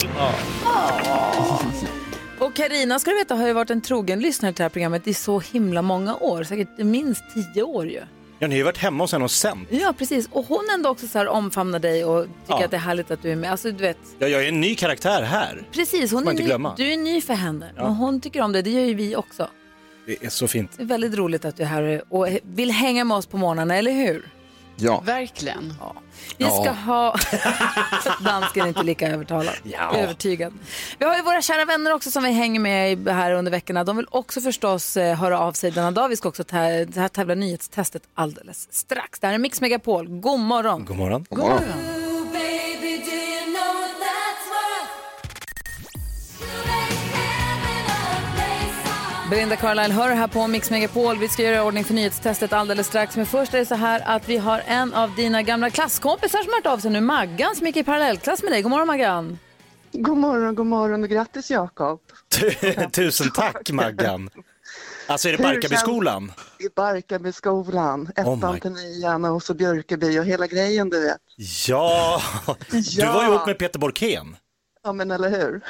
Och Karina ska du veta har ju varit en trogen lyssnare till det här programmet i så himla många år, säkert minst tio år ju. ja, ni har ju varit hemma hos henne och sänt. Ja, precis. Och hon ändå också så här omfamnar dig och tycker Ja. att det är härligt att du är med. Alltså, du vet, Ja, jag är en ny karaktär här. precis, hon är inte ny, glömma. du är ny för henne. Ja. Men hon tycker om det, det gör ju vi också. Det är så fint. Det är väldigt roligt att du är här och vill hänga med oss på morgnarna, eller hur? Ja. Verkligen. Vi Ja. ska ha... [laughs] Dansken är inte lika övertalad. Ja. övertygad. Vi har ju våra kära vänner också som vi hänger med här under veckorna. De vill också förstås eh, höra av sig denna dag. Vi ska också tä- det här tävla nyhetstestet alldeles strax. Det här är Mix Megapol. God morgon. God morgon. God morgon. Baby, do Belinda Carlisle hör här på Mix Megapol. Vi ska göra i ordning för nyhetstestet alldeles strax. Men först är det så här att vi har en av dina gamla klasskompisar som har hört av sig nu. Maggan som gick i parallellklass med dig. God morgon Maggan. God morgon, god morgon och grattis Jakob. [laughs] Tusen tack Maggan. Alltså är det Barkarbyskolan? I Barkarbyskolan, ettan my- till nian och så Björkeby och hela grejen du vet. Ja, [laughs] du var ihop med Peter Borkén. Ja men eller hur.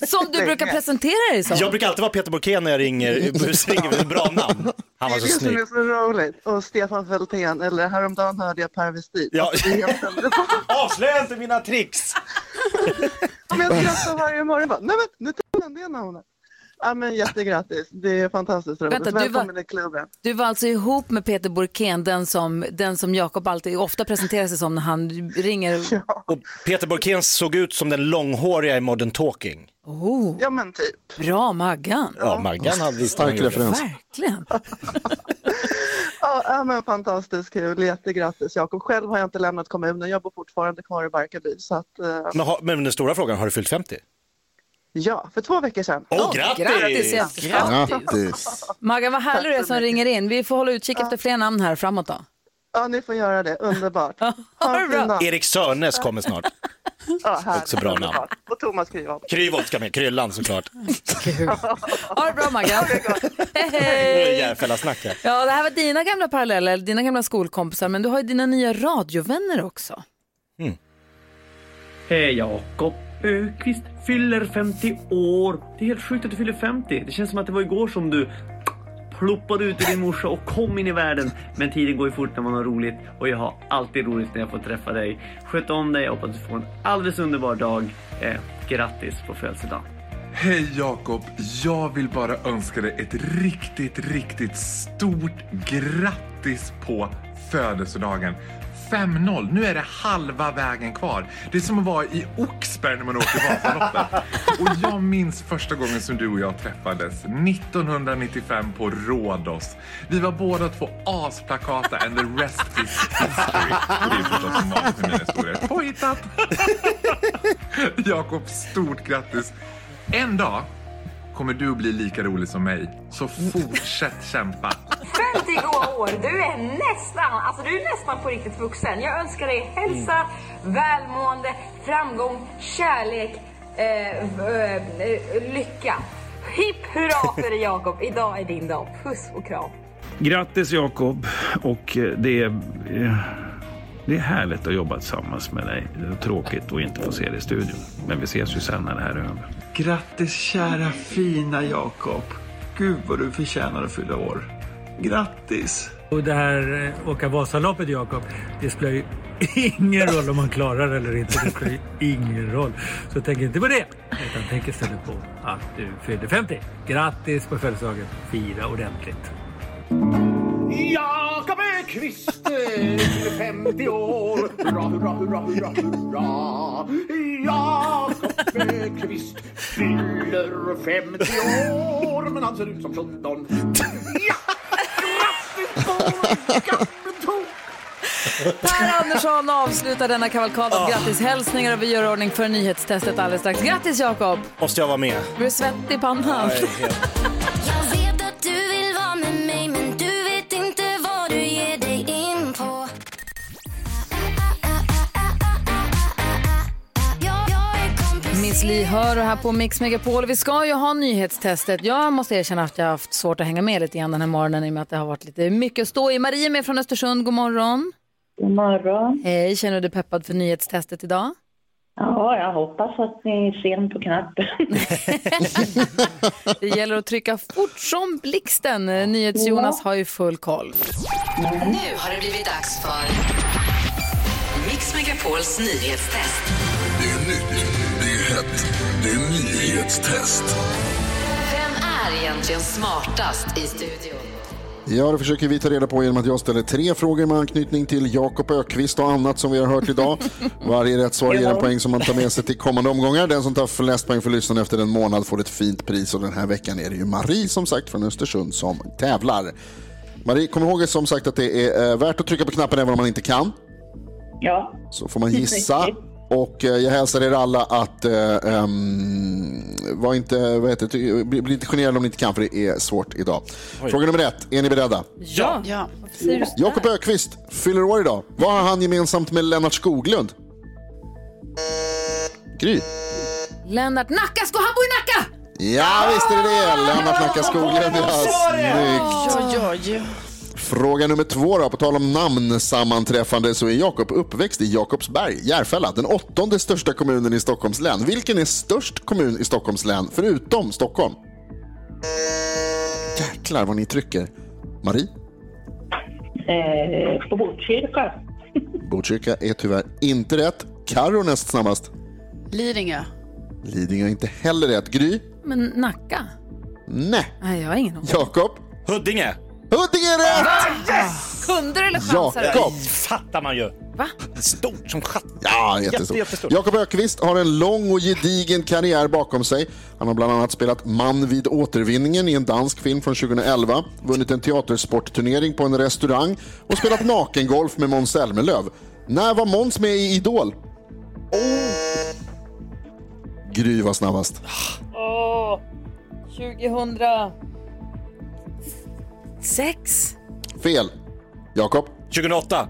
[laughs] Som du brukar presentera dig som. Jag brukar alltid vara Peter Borkén när jag ringer, [laughs] ringer med ett bra namn. Han var det så är det snygg. är så roligt. Och Stefan Fältén, eller häromdagen hörde jag Per Westin. Ja. [laughs] Avslöja inte mina tricks! Men jag skrattar varje morgon bara, nej men nu tog han det namnet. Ja men jättegrattis, det är fantastiskt roligt. Vänta, du var- Välkommen i klubben. Du var alltså ihop med Peter Borkén, den som, den som Jakob alltid ofta presenterar sig som när han ringer. [laughs] Och Peter Borkén såg ut som den långhåriga i Modern Talking. Oh. Ja men typ. Bra Maggan. Ja, Maggan hade visst Stark referens. Verkligen. [laughs] Ja, ja men fantastiskt kul, jättegrattis Jakob. Själv har jag inte lämnat kommunen, jag bor fortfarande kvar i Barkarby. Så att, eh, Men, men den stora frågan, har du fyllt 50? Ja, för två veckor sedan. Åh, grattis! Grattis, ja. Grattis! Maggan, vad härlig du är som ringer in. Vi får hålla utkik efter fler namn här framåt då. Ja, ni får göra det, underbart. [laughs] Ha fin dag. Erik Sörnes kommer snart. Ja, härligt, Också bra namn. underbart. Och Thomas Kryholt. Kryvolt ska med, Kryllan såklart. Ha det bra Maggan. Hej, Nu är det hej. Järfälla-snack här. Ja, det här var dina gamla paralleller, dina gamla skolkompisar, men du har ju dina nya radiovänner också. Hej Jakob Ökvist fyller 50 år. Det är helt sjukt att du fyller 50. Det känns som att det var igår som du ploppade ut ur din morsa och kom in i världen. Men tiden går ju fort när man har roligt och jag har alltid roligt när jag får träffa dig. Sköt om dig hoppas du får en alldeles underbar dag. Eh, grattis på födelsedagen. Hej Jakob! Jag vill bara önska dig ett riktigt, riktigt stort grattis på födelsedagen. 5-0, nu är det halva vägen kvar. Det är som att vara i Oxberg när man åker Vasaloppet. [laughs] Och jag minns första gången som du och jag träffades, 1995 på Rhodos. Vi var båda två asplakata and the rest is history. Och det är förstås som vanligt med mina historier. Påhittat! [laughs] Jakob, stort grattis! En dag kommer du bli lika rolig som mig. Så fortsätt kämpa. 50 goa år, du är nästan, alltså du är nästan på riktigt vuxen. Jag önskar dig hälsa, välmående, framgång, kärlek, eh, v- eh, lycka. Hipp hurra för dig Jakob, idag är din dag. Puss och kram. Grattis Jakob och eh, det är, eh, det är härligt att jobba tillsammans med dig. Det är tråkigt att inte få se dig i studion. Men vi ses ju sen när det här är över. Grattis kära fina Jakob. Gud vad du förtjänar att fylla år. Grattis! Och det här eh, åka Vasaloppet Jakob, det spelar ju [laughs] ingen roll om man klarar det eller inte. Det spelar ju ingen roll. Så tänk inte på det, utan tänk istället på att du fyllde 50. Grattis på födelsedagen. Fira ordentligt. Jakob Öqvist fyller 50 år. Hurra, hurra, hurra, hurra, hurra. Jakob Öqvist fyller 50 år. Men han ser ut som 17. Ja! Grattis Per Andersson avslutar denna kavalkad av grattishälsningar och vi gör ordning för nyhetstestet alldeles strax. Grattis Jakob! Måste jag vara med? Du svettig i pannan? Nej, Miss Li hör här på Mix Megapol. Vi ska ju ha nyhetstestet. Jag måste erkänna att jag har haft svårt att hänga med lite grann den här morgonen i och med att det har varit lite mycket stå i. Marie är med från Östersund. God morgon. God morgon. Hej, känner du dig peppad för nyhetstestet idag? Ja, jag hoppas att ni är sen på knappen. [laughs] Det gäller att trycka fort som blixten. NyhetsJonas har ju full koll. Nu har det blivit dags för Mix Megapols nyhetstest. Det är nytt, det hett, det är nyhetstest. Vem är egentligen smartast i studion? Ja, det försöker vi ta reda på genom att jag ställer tre frågor med anknytning till Jakob Ökvist och annat som vi har hört idag. Varje rätt svar ger en poäng som man tar med sig till kommande omgångar. Den som tar flest poäng för lyssnaren efter en månad får ett fint pris och den här veckan är det ju Marie som sagt från Östersund som tävlar. Marie, kom ihåg som sagt att det är värt att trycka på knappen även om man inte kan. Ja. Så får man gissa och eh, jag hälsar er alla att eh, ehm, var inte, vad heter det, bli, bli inte generade om ni inte kan för det är svårt idag. Oj. Fråga nummer ett, är ni beredda? Ja. ja. Jakob? Ökvist fyller år idag. Vad har han gemensamt med Lennart Skoglund? Gry? Lennart Nacka, ska han bo i Nacka? Ja, visst är det det. Lennart Nacka Skoglund. Ja, snyggt. Fråga nummer två då, på tal om namnsammanträffande så är Jakob uppväxt i Jakobsberg, Järfälla, den åttonde största kommunen i Stockholms län. Vilken är störst kommun i Stockholms län, förutom Stockholm? Jäklar vad ni trycker. Marie? Eh, på Botkyrka. [laughs] Botkyrka är tyvärr inte rätt. Karo näst snabbast. Lidingö. Lidingö är inte heller rätt. Gry? Men Nacka? Nej. Nej, jag har ingen aning. Jakob? Huddinge. Huddinge är rätt! Yes! Kunde du eller chansade Jakob. Det fattar man ju. Va? Stort som chatt. Ja, Jätte- jättestort. Jakob Ökvist har en lång och gedigen karriär bakom sig. Han har bland annat spelat man vid återvinningen i en dansk film från 2011, vunnit en teatersportturnering på en restaurang och spelat nakengolf med Måns Zelmerlöw. När var Måns med i Idol? Gry var snabbast. Åh, 2006. Fel. Jakob? 2008.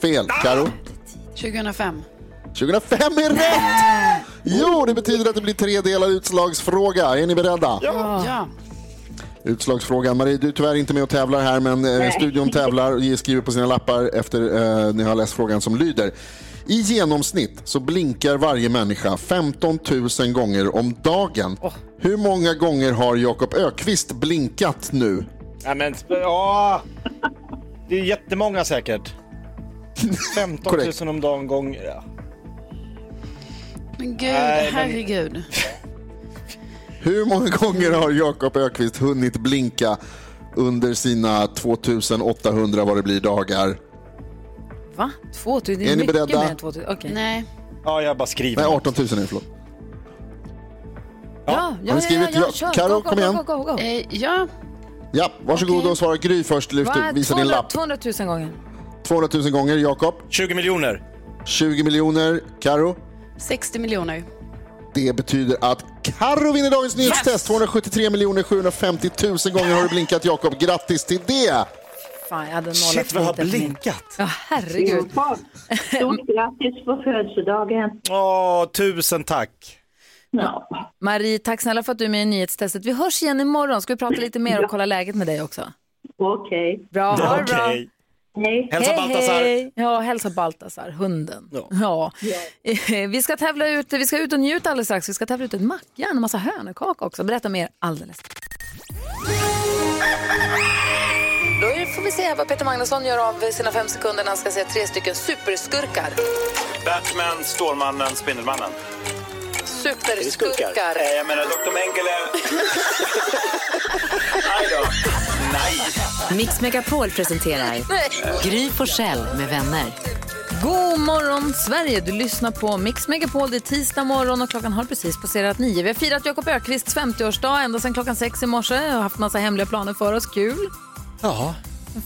Fel. Karo? 2005. 2005 är rätt! Jo, det betyder att det blir tre delar utslagsfråga. Är ni beredda? Ja. Utslagsfrågan. Marie, du är tyvärr inte med och tävlar här, men eh, Nej. studion tävlar och skriver på sina lappar efter eh, ni har läst frågan som lyder. I genomsnitt så blinkar varje människa 15 000 gånger om dagen. Hur många gånger har Jakob Ökvist blinkat nu? Nej men, ja. Det är jättemånga säkert. 15 Korrekt. 000 om dagen gång. Ja. Men gud, Nej, men- herregud. Hur många gånger har Jakob Ökvist hunnit blinka under sina 2800 vad det blir dagar? Va? 2000? Det är, Är ni mycket beredda? mer än 2000. Okej. Nej. Ja, jag bara skriver. Nej, 18 000 är det, förlåt. Ja, ja, Har ni skrivit? ja, ja, Ja, kör. Karo, Go, go, kom igen. Go, go, go, go. Eh, ja. Ja, varsågod och svara Gry först. Lyft Va? visa din 200, lapp. 200 000 gånger. 200 000 gånger. Jakob? 20 miljoner. 20 miljoner. Karo? 60 miljoner. Det betyder att Karo vinner dagens nyhetstest. 273 750 000 gånger har du blinkat, Jakob. Grattis till det! Fan, jag hade Shit, vad jag har blinkat. Ja, herregud. Stort grattis på födelsedagen. Åh, tusen tack. Ja. Marie, tack snälla för att du är med i nyhetstestet. Vi hörs igen imorgon. Ska vi prata lite mer och kolla läget med dig också? Okej. Bra, ha det bra. Okej. Hej. Hälsa hej, Baltasar. Hej. Ja, hälsa Baltasar, hunden. Ja. Ja. [laughs] Vi ska tävla ut, vi ska ut och njuta alldeles strax. Vi ska tävla ut ett mackjärn och massa hönökaka också. Berätta mer alldeles Då får vi se vad Peter Magnusson gör av sina fem sekunder när han ska säga tre stycken superskurkar. Batman, Stålmannen, Spindelmannen. Superskurkar. Eh, Jag menar Dr. Mengele. [laughs] Aj då. Nej. Mix Megapol presenterar Gry Forssell med vänner. God morgon Sverige! Du lyssnar på Mix Megapol. Det är tisdag morgon och klockan har precis passerat nio. Vi har firat Jakob Ökvists 50-årsdag ända sedan klockan sex i morse. Har haft massa hemliga planer för oss. Kul. Ja.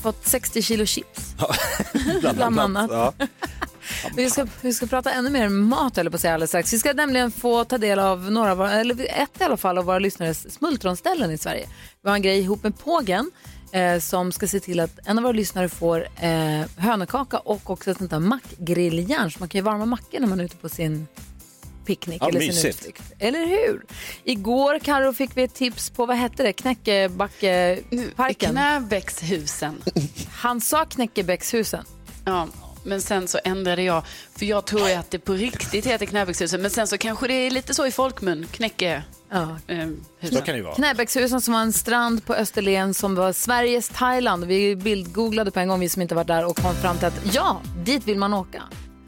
Fått 60 kilo chips. [laughs] Bland, Bland annat. Ja. Vi ska, vi ska prata ännu mer mat eller på säga alldeles strax. Vi ska nämligen få ta del av några, av våra- eller ett i alla fall av våra lyssnares smultronställen i Sverige. Vi har en grej ihop med Pågen eh, som ska se till att en av våra lyssnare får eh, hönökaka och också ett sånt där mackgrilljärn så man kan ju varma mackor när man är ute på sin picknick Ja, eller sin mysigt. utflykt. Eller hur? Igår, Karo fick vi ett tips på, vad hette det, Knäckebackeparken? Knäbäckshusen. Han sa Knäckebäckshusen. Ja, men sen så ändrade jag. För jag tror att det på riktigt heter Knäbäckshusen. Men sen så kanske det är lite så i folkmun. Knäcke... Ja. Eh, Så kan det ju vara. Knäbäckshusen som var en strand på Österlen som var Sveriges Thailand. Vi bildgooglade på en gång, vi som inte varit där och kom fram till att ja, dit vill man åka.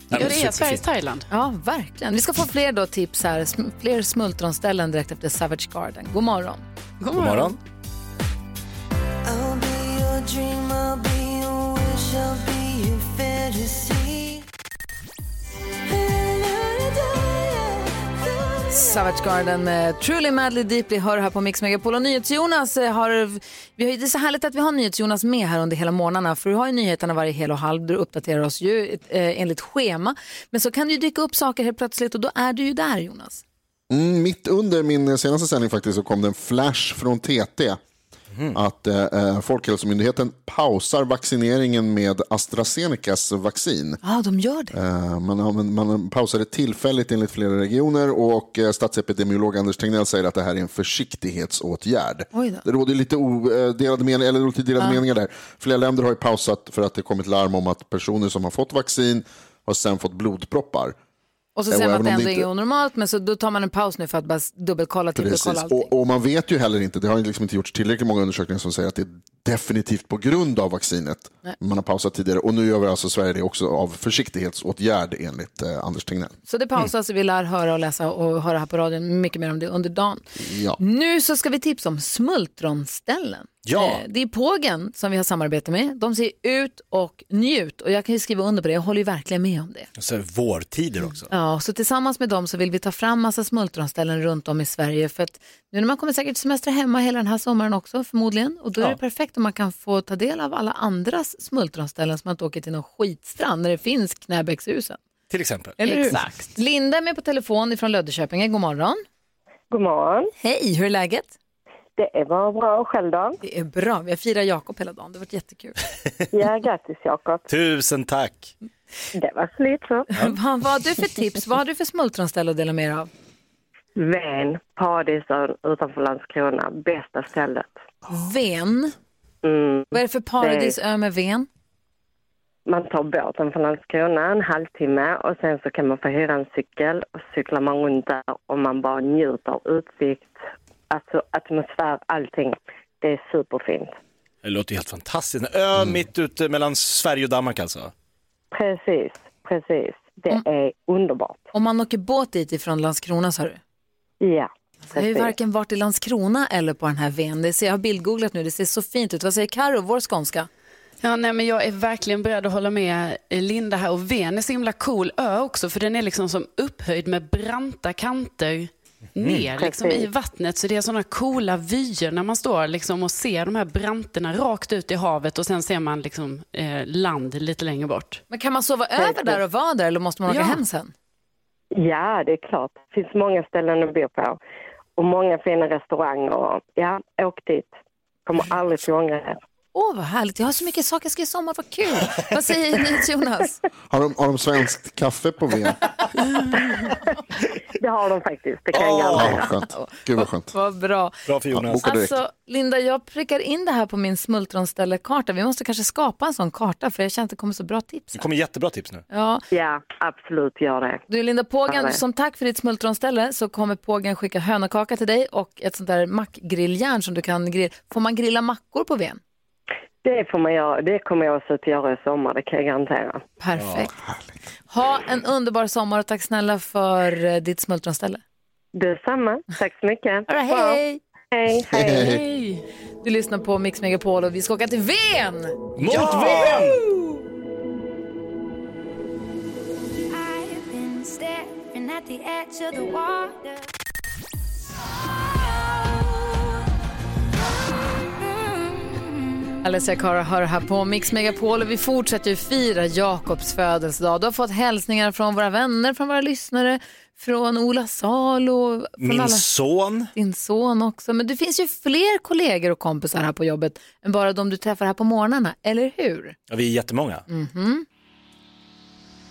Ja, det är Sveriges Thailand. Ja, verkligen. Vi ska få fler då tips här, fler smultronställen direkt efter Savage Garden. God morgon. God God morgon. I'll be your dream, I'll be your wish, I'll be Savage Garden med Truly Madly Deeply hör här på Mix Megapol. Och NyhetsJonas eh, har, vi har, det är så härligt att vi har NyhetsJonas med här under hela morgnarna för du har ju nyheterna varje hel och halv, du uppdaterar oss ju eh, enligt schema. Men så kan det ju dyka upp saker helt plötsligt och då är du ju där Jonas. Mm, mitt under min senaste sändning faktiskt så kom det en flash från TT. Att eh, Folkhälsomyndigheten pausar vaccineringen med AstraZenecas vaccin. Ja, de gör det. Eh, man, man, man pausade tillfälligt enligt flera regioner och eh, statsepidemiolog Anders Tegnell säger att det här är en försiktighetsåtgärd. Det råder lite o, eh, delade, men, eller lite delade Ja. meningar där. Flera länder har ju pausat för att det kommit larm om att personer som har fått vaccin har sen fått blodproppar. Och så säger man att det ändå inte- är onormalt men så då tar man en paus nu för att bara dubbelkolla, trippelkolla allting. Och, och man vet ju heller inte, det har liksom inte gjorts tillräckligt många undersökningar som säger att det är definitivt på grund av vaccinet Nej. man har pausat tidigare. Och nu gör vi alltså Sverige det också av försiktighetsåtgärd enligt eh, Anders Tegnell. Så det pausas, vi lär höra och läsa och höra här på radion mycket mer om det under dagen. Ja. Nu så ska vi tipsa om smultronställen. Ja. Eh, Det är Pågen som vi har samarbete med. De säger ut och njut och jag kan ju skriva under på det, jag håller ju verkligen med om det. Så här, vårtider också. Ja, så tillsammans med dem så vill vi ta fram massa smultronställen runt om i Sverige för att nu när man kommer säkert semestra hemma hela den här sommaren också förmodligen och då är Ja. det perfekt om man kan få ta del av alla andras smultronställen så man inte åker till någon skitstrand när det finns Knäbäckshusen. Till exempel. Eller hur? Linda är med på telefon ifrån Löddeköpinge. God morgon. God morgon. Hej, hur är läget? Det är bara bra. Själv då? Det är bra. Vi har firat Jakob hela dagen. Det har varit jättekul. [laughs] Ja, grattis Jakob. Tusen tack. Det var slut så. [laughs] vad, vad har du för tips? Vad har du för smultronställe att dela med er av? Ven, Paradisön utanför Landskrona. Bästa stället. Ven? Mm. Vad är det för paradisö med ven? Man tar båten från Landskrona en halvtimme och sen så kan man få hyra en cykel och cyklar man runt där och man bara njuter av utsikt, alltså atmosfär, allting. Det är superfint. Det låter helt fantastiskt. Ö mitt ute mellan Sverige och Danmark alltså. Precis, precis. Det är underbart. Om man åker båt dit ifrån Landskrona sa du? Ja, Jag har ju varken varit i Landskrona eller på den här ven. Det ser, jag har bildgooglat nu, det ser så fint ut. Vad säger Karo, vår skånska? Ja, nej, men jag är verkligen beredd att hålla med Linda här. Och Ven är så himla cool ö också, för den är liksom som upphöjd med branta kanter ner liksom Precis. i vattnet. Så det är sådana coola vyer när man står liksom och ser de här branterna rakt ut i havet och sen ser man liksom, eh, land lite längre bort. Men kan man sova över där och vara där eller måste man åka Ja. hem sen? Ja, det är klart. Det finns många ställen att bo på. Och många fina restauranger. Ja, åk dit. Kommer aldrig få ångra er. Åh, vad härligt. Jag har så mycket saker jag ska i sommar. Vad kul. Vad säger ni, Jonas? Har de, har de svenskt kaffe på ven? Det har de faktiskt. Det kan jag Ja, skönt. Gud vad skönt. Vad bra. Bra för Jonas. direkt. Alltså, Linda, jag prickar in det här på min smultronställekarta. Vi måste kanske skapa en sån karta för jag känner att det kommer så bra tips. Det kommer jättebra tips nu. Ja. ja, absolut gör det. Du Linda Ja, Pågen, som tack för ditt smultronställe så kommer Pågen skicka hönökaka till dig och ett sånt där mackgrilljärn som du kan grilla. Får man grilla mackor på ven? Det, får man göra. det kommer jag också att göra i sommar, det kan jag garantera. Perfekt. Ha en underbar sommar och tack snälla för eh, ditt smultronställe. Detsamma. Tack så mycket. All right, hej. Hej, hej. Hej. Du lyssnar på Mix Megapol och vi ska åka till Ven! Mot Ja! Ven! I've been staring at the edge of the water. Alessia Cara hör här på Mix Megapol och vi fortsätter ju fira Jakobs födelsedag. Du har fått hälsningar från våra vänner, från våra lyssnare, från Ola Salo, från Min alla, son. din son också. Men det finns ju fler kollegor och kompisar här på jobbet än bara de du träffar här på morgnarna, eller hur? Ja, vi är jättemånga. Mhm.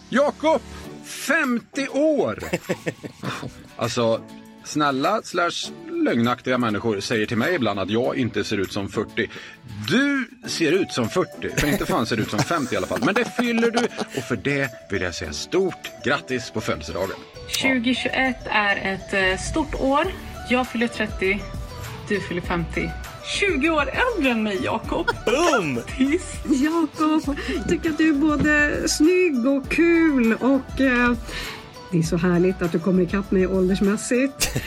Jakob, 50 år! [laughs] alltså, snälla slash lögnaktiga människor säger till mig ibland att jag inte ser ut som 40. Du ser ut som 40, för inte fan ser du ut som 50 i alla fall. Men det fyller du och för det vill jag säga stort grattis på födelsedagen. 2021 är ett eh, stort år. Jag fyller 30, du fyller 50. 20 år äldre än mig, Jakob. Boom! [laughs] Jakob, tycker att du är både snygg och kul och eh, det är så härligt att du kommer ikapp mig åldersmässigt. [laughs]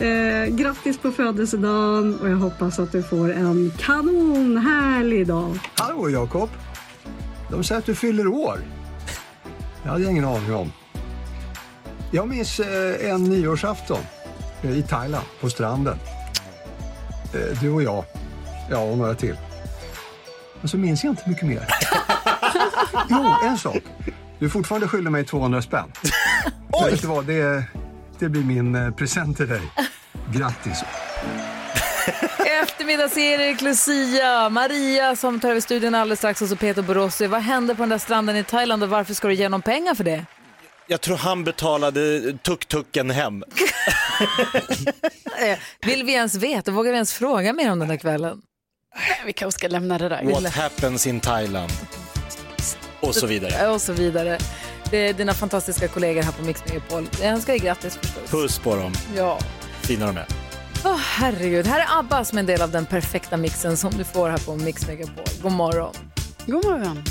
Eh, grattis på födelsedagen och jag hoppas att du får en kanonhärlig dag. Hallå Jakob! De säger att du fyller år. Det hade jag ingen aning om. Jag minns eh, en nyårsafton eh, i Thailand, på stranden. Eh, Du och jag, ja och några till. Och så minns jag inte mycket mer. [laughs] jo, en sak. Du är fortfarande skyldig mig 200 spänn. [laughs] Oj! Vet du vad, det, det blir min eh, present till dig. Grattis! [laughs] Eftermiddags-Erik, Lucia, Maria som tar över studion alldeles strax och så Peter Borossi. Vad hände på den där stranden i Thailand och varför ska du ge honom pengar för det? Jag tror han betalade tuk-tuken hem. [laughs] Eh, Vill vi ens veta? Vågar vi ens fråga mer om den där kvällen? Vi kanske ska lämna det där. What happens in Thailand? Och så vidare. Och så vidare. Det är dina fantastiska kollegor här på Mix Megapol. Jag önskar dig grattis förstås. Puss på dem. Ja. Fina de är. Åh herregud, här är ABBA som en del av den perfekta mixen som du får här på Mix Megapol. God morgon. God morgon.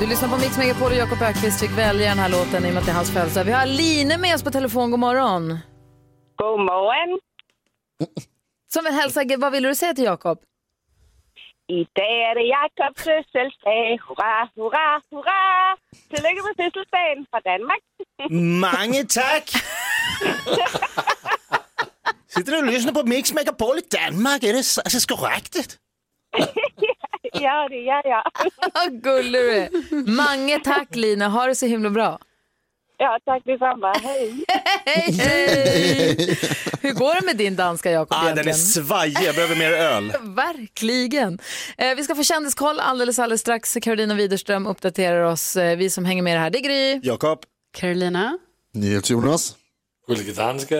Du lyssnar på Mix Megapol och Jakob Ökvist fick välja den här låten i och med att det är hans födelsedag. Vi har Line med oss på telefon. God morgon. God morgon. Som vill hälsa, vad vill du säga till Jakob? Idag är det Jakobs födelsedag. Hurra, hurra, hurra! Tillykke med fødselsdagen fra Danmark. Mange tack! Sitter du och lyssnar på Mix Megapol i Danmark? Är det så alltså, korrekt? [laughs] ja, det gör jag. [laughs] Vad gullig du är. Mange tack Lina, ha det så himla bra. Ja, tack detsamma. Hej! [laughs] Hej, hej! Hur går det med din danska Jakob Ah, den är svajig, jag behöver mer öl. [laughs] Verkligen. Eh, vi ska få kändiskoll alldeles, alldeles strax. Carolina Widerström uppdaterar oss. Eh, vi som hänger med det här, det är Gry. Jakob. Carolina. NyhetsJonas. Gullige danska.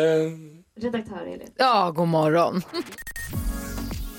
Redaktör Elin. Ja, god morgon. [laughs]